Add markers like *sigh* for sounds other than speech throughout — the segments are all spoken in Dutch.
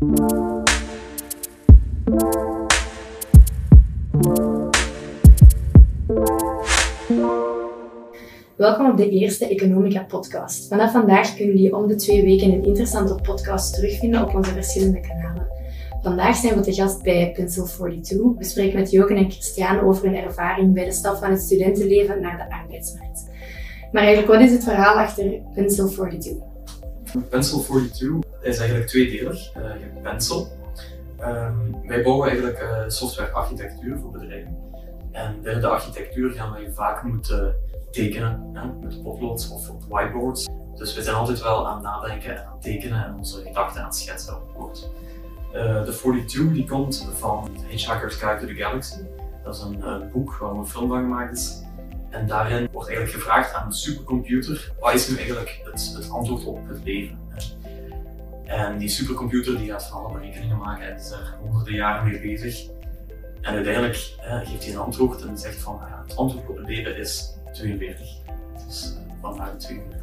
Welkom op de eerste Economica podcast. Vanaf vandaag kunnen jullie om de twee weken een interessante podcast terugvinden op onze verschillende kanalen. Vandaag zijn we te gast bij Pencil 42. We spreken met Joken en Christian over hun ervaring bij de stap van het studentenleven naar de arbeidsmarkt. Maar eigenlijk, wat is het verhaal achter Pencil 42? Pencil 42 is eigenlijk tweedelig. Uh, je hebt Pencil. Um, wij bouwen eigenlijk uh, software architectuur voor bedrijven. En binnen de architectuur gaan wij vaak moeten tekenen hè, met potloods of op whiteboards. Dus we zijn altijd wel aan het nadenken en aan het tekenen en onze gedachten aan het schetsen op bord. Uh, de 42 die komt van Hitchhiker's Guide to the Galaxy. Dat is een, een boek waar een film van gemaakt is. En daarin wordt eigenlijk gevraagd aan een supercomputer, wat is nu eigenlijk het, het antwoord op het leven? En die supercomputer die gaat van alle berekeningen maken en is er honderden jaren mee bezig. En uiteindelijk geeft hij een antwoord en zegt van ja, het antwoord op het leven is 42. Dus uh, vandaar 42.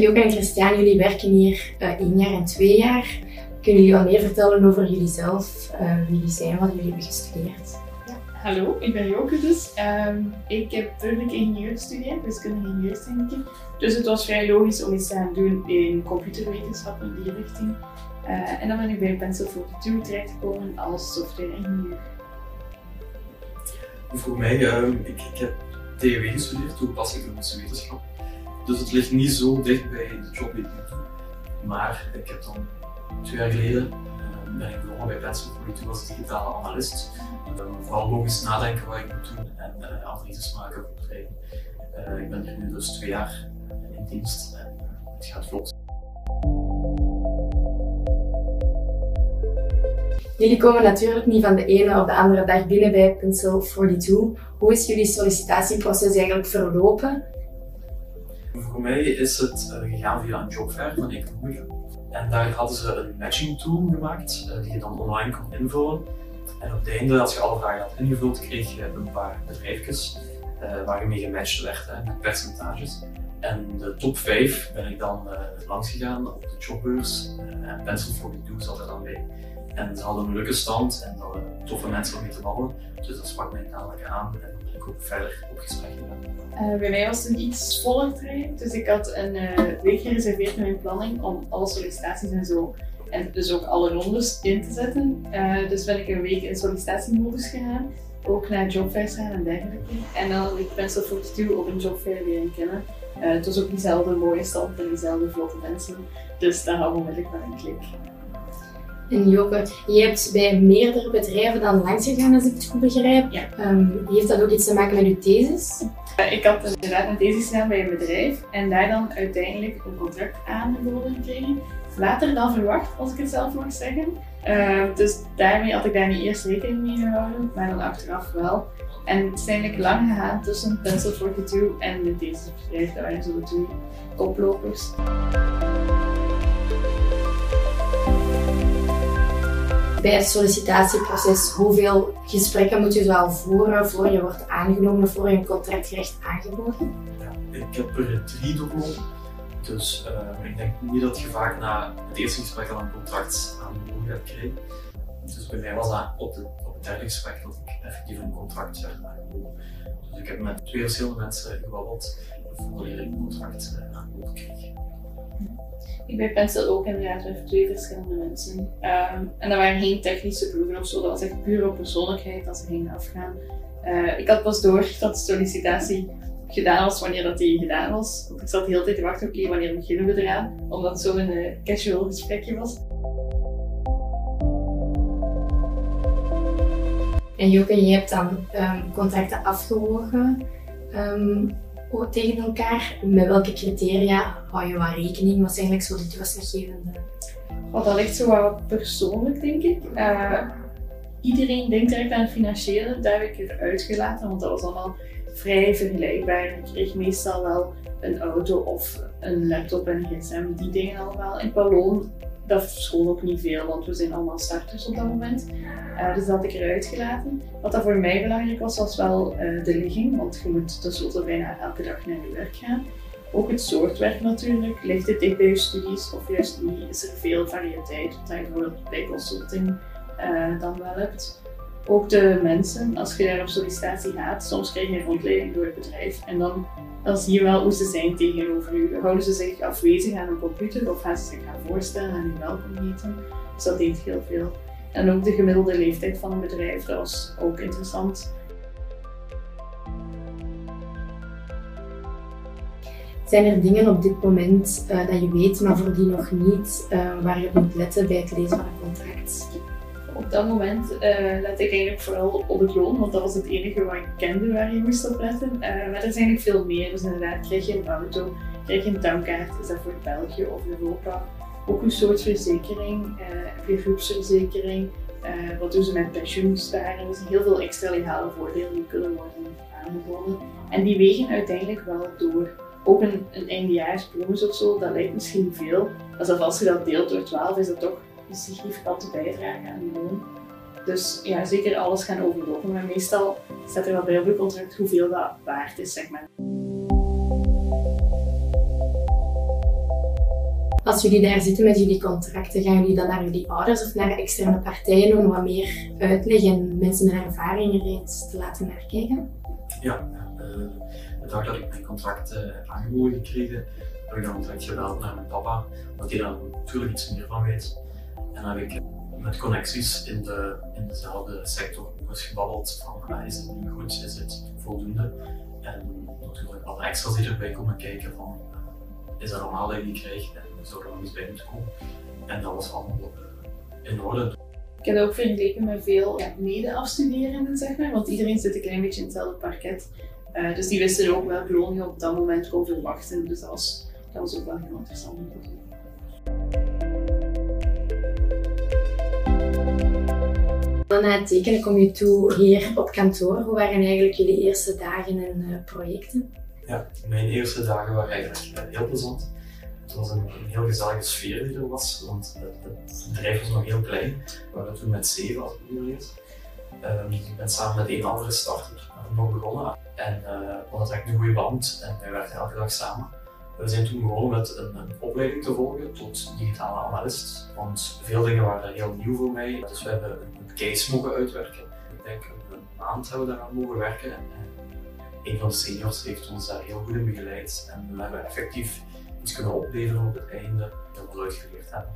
Joke en Christian, jullie werken hier uh, één jaar en twee jaar. Kunnen jullie wat meer vertellen over jullie zelf, uh, wie jullie zijn, wat jullie hebben gestudeerd? Ja, hallo, ik ben Joke dus. Um, ik heb burgerlijk ingenieur gestudeerd, wiskundige ingenieurstechniek. Dus het was vrij logisch om iets te gaan doen in computerwetenschappen in die richting. Uh, en dan ben ik bij Pencil 42 terechtgekomen als software-ingenieur. Voor mij, um, ik, ik heb TEW gestudeerd, toepassing wetenschap. Dus het ligt niet zo dicht bij de job die ik nu doe. Maar ik heb dan twee jaar geleden uh, ben ik begonnen bij Pencil Toen als digitale analist. Uh, vooral logisch nadenken wat ik moet doen en uh, analyses maken voor bedrijven. Ik ben hier nu dus twee jaar in dienst en het gaat vlot. Jullie komen natuurlijk niet van de ene op de andere dag binnen bij Pencil 42. Hoe is jullie sollicitatieproces eigenlijk verlopen voor mij is het uh, gegaan via een jobfair van Economica. En daar hadden ze een matching tool gemaakt uh, die je dan online kon invullen. En op het einde, als je alle vragen had ingevuld, kreeg je een paar bedrijfjes uh, waar je mee gematcht werd met percentages. En de top 5 ben ik dan langs gegaan op de jobbeurs en Pencil 42 zat er dan bij. En ze hadden een leuke stand en hadden toffe mensen om mee te babbelen. Dus dat sprak mij dadelijk aan en ben ik ook verder op gesprek. Uh, bij mij was het een iets voller traject. Dus ik had een uh, week gereserveerd in mijn planning om alle sollicitaties en zo. En dus ook alle rondes in te zetten. Uh, dus ben ik een week in sollicitatiemodus gegaan. Ook naar jobfairs gaan en dergelijke. En dan had ik Pencil 42 op een jobfair leren kennen. het was ook diezelfde mooie stand en diezelfde vlotte mensen. Dus daar hadden we onmiddellijk wel een klik. En Joke, je hebt bij meerdere bedrijven dan langs gegaan, als ik het goed begrijp. Ja. Um, heeft dat ook iets te maken met je thesis? Ik had inderdaad een thesis gedaan bij een bedrijf en daar dan uiteindelijk een contract aangeboden gekregen. Later dan verwacht, als ik het zelf mag zeggen. Uh, dus daarmee had ik daar niet eerst rekening mee gehouden, maar dan achteraf wel. En het is eigenlijk lang gegaan tussen Pencil 42 en de thesisbedrijf. Dat waren zo de twee koplopers. Bij het sollicitatieproces, hoeveel gesprekken moet je zo voeren voor je wordt aangenomen, voor je een contractrecht aangeboden? Ja, ik heb er drie doorlopen. Dus uh, ik denk niet dat je vaak na het eerste gesprek al een contract aangeboden gaat krijgen. Dus bij mij was dat op, de, op het derde gesprek dat ik effectief een contract werd aangeboden. Dus ik heb met twee verschillende mensen gebabbeld voordat ik een contract uh, aangeboden kreeg. Ik bij Pencil ook inderdaad met twee verschillende mensen. Um, en dat waren geen technische proeven of zo, dat was echt puur op persoonlijkheid dat ze gingen afgaan. Uh, ik had pas door dat de sollicitatie gedaan was wanneer dat die gedaan was. Ik zat de hele tijd te wachten, oké, okay, wanneer beginnen we eraan? Omdat het zo'n uh, casual gesprekje was. En Joke, je hebt dan um, contracten afgewogen. Um, tegen elkaar? Met welke criteria hou je wat rekening? Wat is eigenlijk zo de doorslaggevende? Oh, dat ligt zo wat persoonlijk, denk ik. Uh, iedereen denkt direct aan het financiële, daar heb ik eruit gelaten, want dat was allemaal vrij vergelijkbaar. Ik kreeg meestal wel een auto of een laptop en een gsm, die dingen allemaal. In Pallon dat verschool ook niet veel, want we zijn allemaal starters op dat moment. Uh, dus dat had ik eruit gelaten. Wat dat voor mij belangrijk was, was wel uh, de ligging, want je moet tenslotte bijna elke dag naar je werk gaan. Ook het soort werk natuurlijk. Ligt het dicht bij je studies of juist niet? Is er veel variëteit, wat je bijvoorbeeld bij consulting uh, dan wel hebt. Ook de mensen, als je daar op sollicitatie gaat, soms krijg je een rondleiding door het bedrijf en dan, dan zie je wel hoe ze zijn tegenover u. Houden ze zich afwezig aan een computer of gaan ze zich gaan voorstellen en u welkom heten? Dus dat deed heel veel. En ook de gemiddelde leeftijd van een bedrijf, dat was ook interessant. Zijn er dingen op dit moment uh, dat je weet, maar voor die nog niet, uh, waar je op moet letten bij het lezen van een contract? Op dat moment uh, let ik eigenlijk vooral op het loon, want dat was het enige wat ik kende waar je moest op letten. maar er zijn nog veel meer. Dus inderdaad, krijg je een auto, krijg je een tankkaart, is dat voor België of Europa? Ook een soort verzekering, heb je groepsverzekering, wat doen ze met pensioensparen? Zijn heel veel extra legale voordelen die kunnen worden aangeboden. En die wegen uiteindelijk wel door ook een, een of zo, dat lijkt misschien veel. Als je dat deelt door 12, is dat toch een significante bijdrage aan je loon. Dus ja, zeker alles gaan overlopen. Maar meestal staat er wel bij op je contract hoeveel dat waard is, zeg maar. Als jullie daar zitten met jullie contracten, gaan jullie dan naar jullie ouders of naar externe partijen om wat meer uitleg en mensen met ervaring er eens te laten naar kijken? Ja, uh, de dag dat ik mijn contract uh, heb aangeboden gekregen, heb ik dan direct gebeld naar mijn papa, omdat hij daar natuurlijk iets meer van weet. En dan heb ik met connecties in, de, in dezelfde sector eens gebabbeld van ah, is het nu goed, is het voldoende? En natuurlijk alle extra's die erbij komen kijken van uh, is dat normaal dat ik die krijg en zou er nog eens bij moeten komen? En dat was allemaal uh, in orde. Ik heb ook vergeleken met veel mede-afstuderenden, zeg maar, want iedereen zit een klein beetje in hetzelfde parket. Uh, dus die wisten ook welke je op dat moment kon verwachten. Dus dat was, dat was ook wel heel interessant om te. Dan na het tekenen kom je toe hier op kantoor. Hoe waren eigenlijk jullie eerste dagen en uh, projecten? Ja, mijn eerste dagen waren eigenlijk uh, heel plezant. Het was een, heel gezellige sfeer die er was, want het, bedrijf was nog heel klein. We waren toen met zeven als het Um, ik ben samen met een andere starter nog begonnen. En uh, we hadden echt een goede band en wij werkten elke dag samen. We zijn toen begonnen met een, opleiding te volgen tot digitale analist. Want veel dingen waren heel nieuw voor mij. Dus we hebben een, case mogen uitwerken. Ik denk een, een maand hebben we daaraan mogen werken. En, een van de seniors heeft ons daar heel goed in begeleid. En we hebben effectief iets kunnen opleveren op het einde dat we uitgeleerd hebben.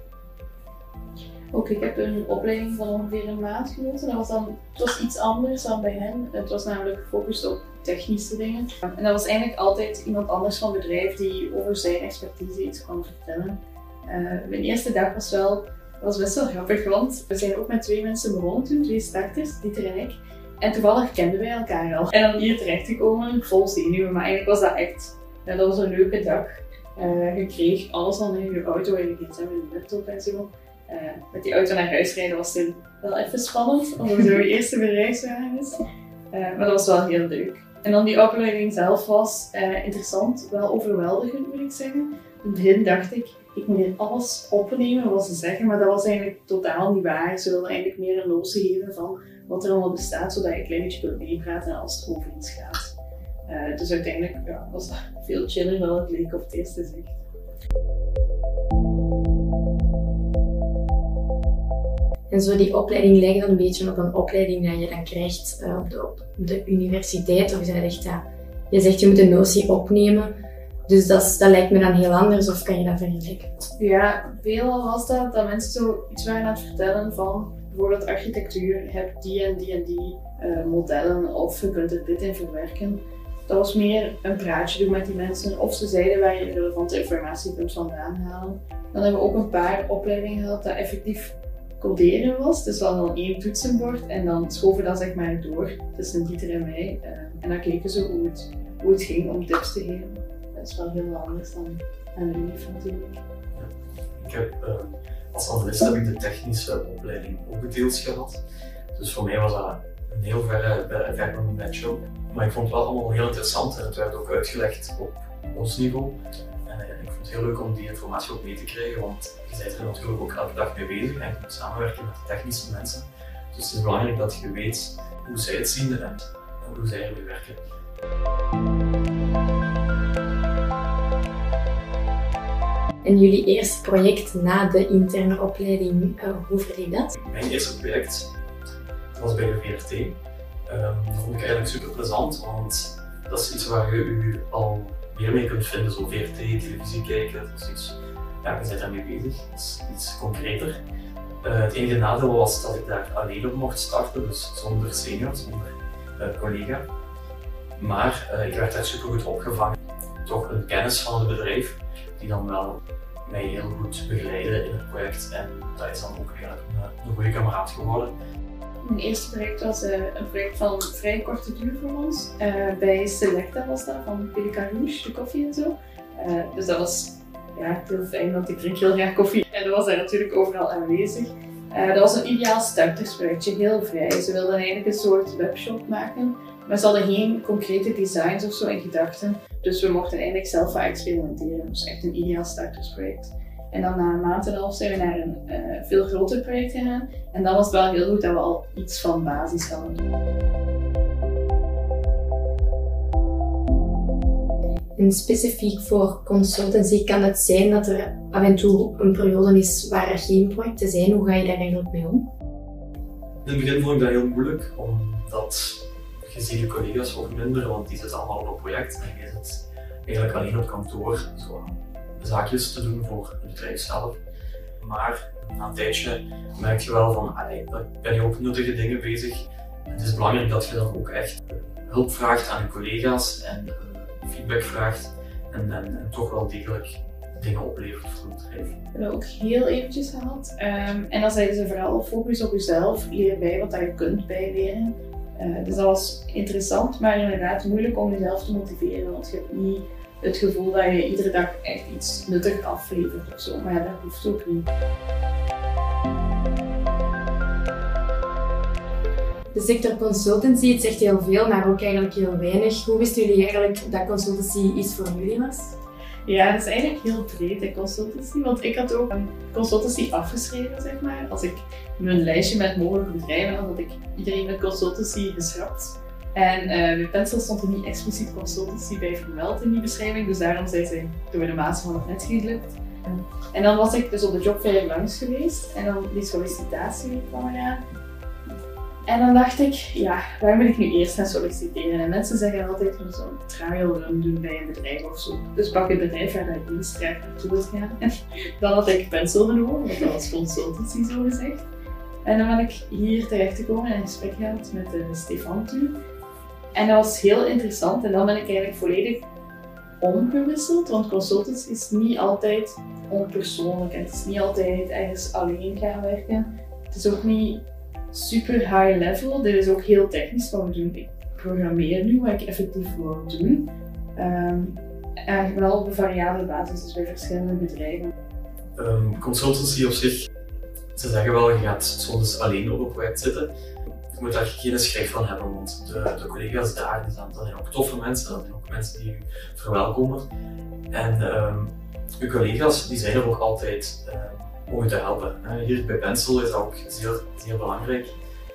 Ook ik heb een opleiding van ongeveer een maand genoten. Dat was dan, het was iets anders dan bij hen. Het was namelijk gefocust op technische dingen. En dat was eigenlijk altijd iemand anders van het bedrijf die over zijn expertise iets kwam vertellen. Uh, mijn eerste dag was wel was best wel grappig, want we zijn ook met twee mensen begonnen toen, twee starters, Dieter en ik. En toevallig kenden wij elkaar al. En dan hier terechtgekomen, vol zenuwen, maar eigenlijk was dat echt, ja, dat was een leuke dag. Uh, je kreeg alles al in je auto en je gsm en je laptop en zo. Uh, met die auto naar huis rijden was toen wel even spannend, omdat het zo je *laughs* eerste bedrijfswagen is. Uh, maar dat was wel heel leuk. En dan die opleiding zelf was uh, interessant, wel overweldigend moet ik zeggen. In het begin dacht ik, ik moet alles opnemen wat ze zeggen, maar dat was eigenlijk totaal niet waar. Ze wilden eigenlijk meer een losse geven van wat er allemaal bestaat, zodat je een klein beetje kunt meepraten als het over iets gaat. Uh, dus uiteindelijk ja, was dat veel chiller dan het leek op het eerste zicht. En zo die opleiding lijkt dan een beetje op een opleiding die je dan krijgt uh, op, de, universiteit. Of dat echt, ja, je zegt je moet een notie opnemen. Dus dat, dat lijkt me dan heel anders, of kan je dat vergelijken? Ja, veelal was dat dat mensen zo iets waren aan het vertellen van bijvoorbeeld architectuur, je hebt die en die en die uh, modellen, of je kunt er dit in verwerken. Dat was meer een praatje doen met die mensen, of ze zeiden waar je relevante informatie kunt vandaan halen. Dan hebben we ook een paar opleidingen gehad dat effectief coderen was. Dus we hadden dan één toetsenbord en dan schoven dat zeg maar door tussen Dieter en mij. Uh, en dan keken ze hoe het, hoe het ging om tips te geven. Dat is wel heel anders dan aan de UNIF natuurlijk. Ik heb, uh, als analist heb ik de technische opleiding ook deels gehad. Dus voor mij was dat een heel verre, verre show. Maar ik vond het wel allemaal heel interessant en het werd ook uitgelegd op ons niveau. En ik vond het heel leuk om die informatie ook mee te krijgen, want je bent er natuurlijk ook elke dag mee bezig en je moet samenwerken met de technische mensen. Dus het is belangrijk dat je weet hoe zij het zien en hoe zij ermee werken. En jullie eerste project na de interne opleiding, uh, hoe verliep dat? Mijn eerste project was bij de VRT. Um, dat vond ik eigenlijk super plezant, want dat is iets waar je u al meer mee kunt vinden, zo VRT, televisie kijken, dat is iets, ja, je bent daarmee bezig, is iets concreter. Uh, het enige nadeel was dat ik daar alleen op mocht starten, dus zonder senior, zonder uh, collega. Maar uh, ik werd daar super goed opgevangen. Toch een kennis van het bedrijf, die dan wel mij heel goed begeleidde in het project. En dat is dan ook eigenlijk een goede kameraad geworden. Mijn eerste project was uh, een project van vrij korte duur voor ons. Uh, bij Selecta was dat, van Pelican Rouge, de koffie en zo. Uh, dus dat was ja, heel fijn, want ik drink heel graag koffie. En dat was daar natuurlijk overal aanwezig. dat was een ideaal startersprojectje, heel vrij. Ze wilden eigenlijk een soort webshop maken, maar ze hadden geen concrete designs of zo in gedachten. Dus we mochten eigenlijk zelf wat experimenteren. Dus echt een ideaal startersproject. En dan na een maand en een half zijn we naar een uh, veel groter project gegaan. En dan was het wel heel goed dat we al iets van basis hadden. En specifiek voor consultancy kan het zijn dat er af en toe een periode is waar er geen projecten zijn. Hoe ga je daar eigenlijk mee om? In het begin vond ik dat heel moeilijk, omdat je ziet je collega's ook minder, want die zitten allemaal op een project en je zit eigenlijk alleen op kantoor. Zo zaakjes te doen voor het bedrijf zelf. Maar na een tijdje merk je wel van, allee, ben je ook nuttige dingen bezig. het is belangrijk dat je dan ook echt hulp vraagt aan je collega's en uh, feedback vraagt en, en, toch wel degelijk dingen oplevert voor het bedrijf. We hebben ook heel eventjes gehad. Um, en dan zeiden ze vooral focus op jezelf, leer bij wat je kunt bijleren. Uh, dus dat interessant, maar inderdaad moeilijk om jezelf te motiveren, want je hebt niet het gevoel dat je iedere dag echt iets nuttig aflevert of zo. Maar ja, dat hoeft ook niet. De sector consultancy, het zegt heel veel, maar ook eigenlijk heel weinig. Hoe wisten jullie eigenlijk dat consultancy iets voor jullie was? Ja, dat is eigenlijk heel breed, de consultancy. Want ik had ook een consultancy afgeschreven, zeg maar. Als ik mijn lijstje met mogelijke bedrijven had, had ik iedereen met consultancy geschrapt. En uh, bij Pencil stond er niet expliciet consultancy bij vermeld in die beschrijving, dus daarom zijn ze door de maat van het net gelukt. En dan was ik dus op de jobfair langs geweest en dan die sollicitatie kwam eraan. En dan dacht ik, ja, waar moet ik nu eerst gaan solliciteren? En mensen zeggen altijd van zo'n trial run doen bij een bedrijf of zo. Dus pak een bedrijf waar je graag naartoe wilt gaan. *laughs* Dan had ik Pencil genomen, want dat was consultancy zo gezegd. En dan ben ik hier terecht gekomen en een gesprek gehad met uh, Stefan toen. En dat was heel interessant en dan ben ik eigenlijk volledig omgewisseld, want consultants is niet altijd onpersoonlijk en het is niet altijd ergens alleen gaan werken. Het is ook niet super high level, dit is ook heel technisch wat we doen. Ik programmeer nu wat ik effectief wil doen. Um, en wel op een variabele basis, dus bij verschillende bedrijven. Um, consultancy op zich, ze zeggen wel, je gaat soms alleen op een project zitten je moet daar geen schrik van hebben, want de, de collega's daar, zijn, ook toffe mensen, dat zijn ook mensen die u verwelkomen. En um, uw collega's die zijn er ook altijd um, om u te helpen. Hier bij Pencil is dat ook zeer, zeer belangrijk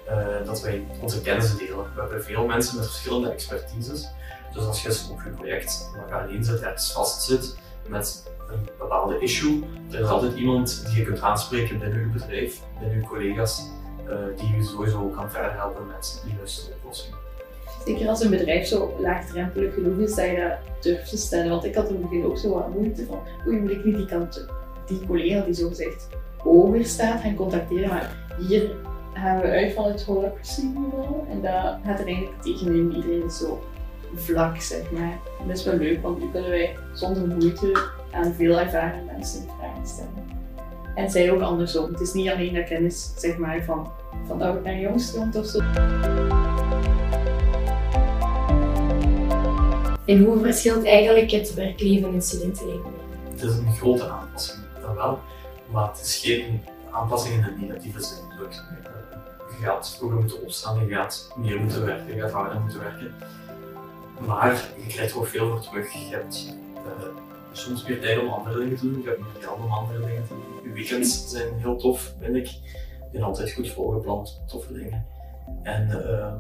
uh, dat wij onze kennis delen. We hebben veel mensen met verschillende expertises. Dus als je op je project waar alleen zit, ergens vast zit met een bepaalde issue, er is altijd iemand die je kunt aanspreken binnen uw bedrijf, binnen uw collega's. Eh, die je sowieso kan verder helpen met die juiste oplossing. Zeker als een bedrijf zo laagdrempelig genoeg is dat je dat durft te stellen. Want ik had in het begin ook zo wat moeite van, oei, moet ik niet die kant, die collega die zo zegt hoger staat gaan contacteren. Maar hier gaan we uit van het holacracy niveau en dat gaat er eigenlijk tegenin. Iedereen zo vlak, zeg maar. dat is wel leuk, want nu kunnen wij zonder moeite aan veel ervaren mensen vragen stellen. En zij ook andersom. Het is niet alleen dat kennis zeg maar, van, van oud naar jong stroomt of zo. En hoe verschilt eigenlijk het werkleven en studentenleven? Het is een grote aanpassing, dat wel. Maar het is geen aanpassing in het negatieve zin. Je gaat vroeger moeten opstaan, je gaat meer moeten werken, je gaat harder moeten werken. Maar je krijgt ook veel voor terug. Je hebt uh, soms meer tijd om andere dingen te doen, je hebt meer geld om andere dingen te doen weekends zijn heel tof, vind ik. Ben altijd goed voorgepland, toffe dingen. En uh,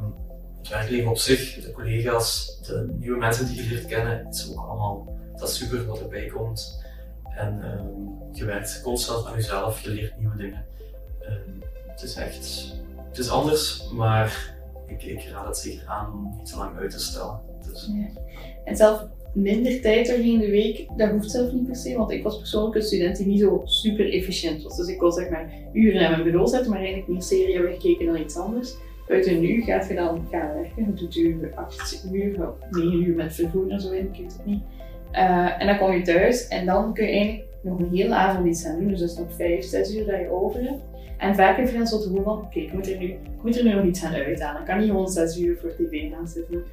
het werkleven op zich, de collega's, de nieuwe mensen die je leert kennen, het is ook allemaal dat is super wat erbij komt. En uh, je werkt constant aan jezelf, je leert nieuwe dingen. Ehm, het is echt, het is anders, maar ik, ik raad het zeker aan om niet te lang uit te stellen. Dus, Ja. En zelf minder tijd doorheen de week, dat hoeft zelf niet per se, want ik was persoonlijk een student die niet zo super efficiënt was. Dus ik kon zeg maar uren aan mijn bureau zetten, maar eigenlijk meer serie hebben gekeken dan iets anders. Buiten nu gaat je dan gaan werken, je doet je 8 uur of 9 uur met vervoer en zo in, ik weet het niet. Eh, en dan kom je thuis en dan kun je eigenlijk nog een hele avond iets aan doen, dus dat is nog 5, 6 uur dat je over hebt. En vaak heb je dan zo het gevoel van, oké, ik, moet er nu- moet er nu nog iets aan uithalen. Ik kan niet gewoon 6 uur voor tv gaan zitten.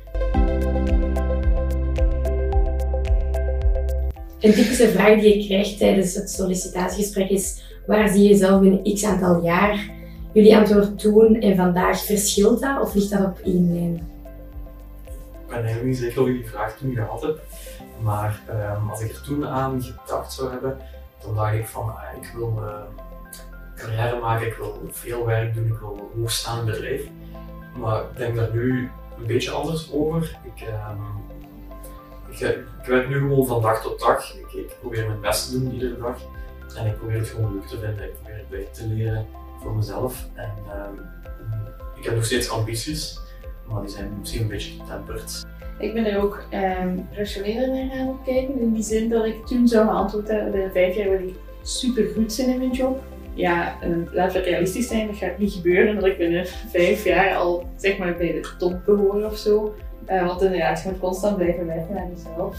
Een typische vraag die je krijgt tijdens het sollicitatiegesprek is: waar zie je jezelf binnen x aantal jaar? Jullie antwoord toen en vandaag, verschilt dat of ligt dat op één lijn? Ik ben eigenlijk niet zeker of ik die vraag toen gehad heb, maar ehm, als ik er toen aan gedacht zou hebben, dan dacht ik van ah, ik wil eh, carrière maken, ik wil veel werk doen, ik wil hoog staan in het bedrijf. Maar ik denk daar nu een beetje anders over. Ik, ehm, ik, ik werk nu gewoon van dag tot dag. Ik, probeer mijn best te doen iedere dag. En ik probeer het gewoon leuk te vinden. Ik probeer het bij te leren voor mezelf. En ehm, ik heb nog steeds ambities, maar die zijn misschien een beetje getemperd. Ik ben er ook ehm rationeler naar gaan kijken. In die zin dat ik toen zou geantwoord hebben, binnen vijf jaar wil ik super goed zijn in mijn job. Ja, eh, laten we realistisch zijn, dat gaat niet gebeuren dat ik binnen vijf jaar al zeg maar bij de top behoor of zo. Eh, want inderdaad, je moet constant blijven werken aan jezelf.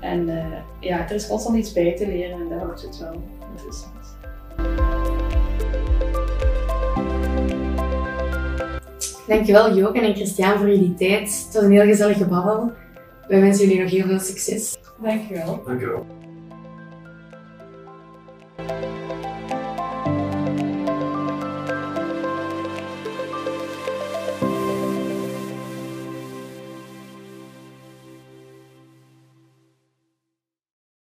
En eh, ja, er is constant iets bij te leren en daar houdt het wel interessant. Dankjewel Joken en Christian voor jullie tijd. Het was een heel gezellige babbel. Wij wensen jullie nog heel veel succes. Dankjewel. Dankjewel.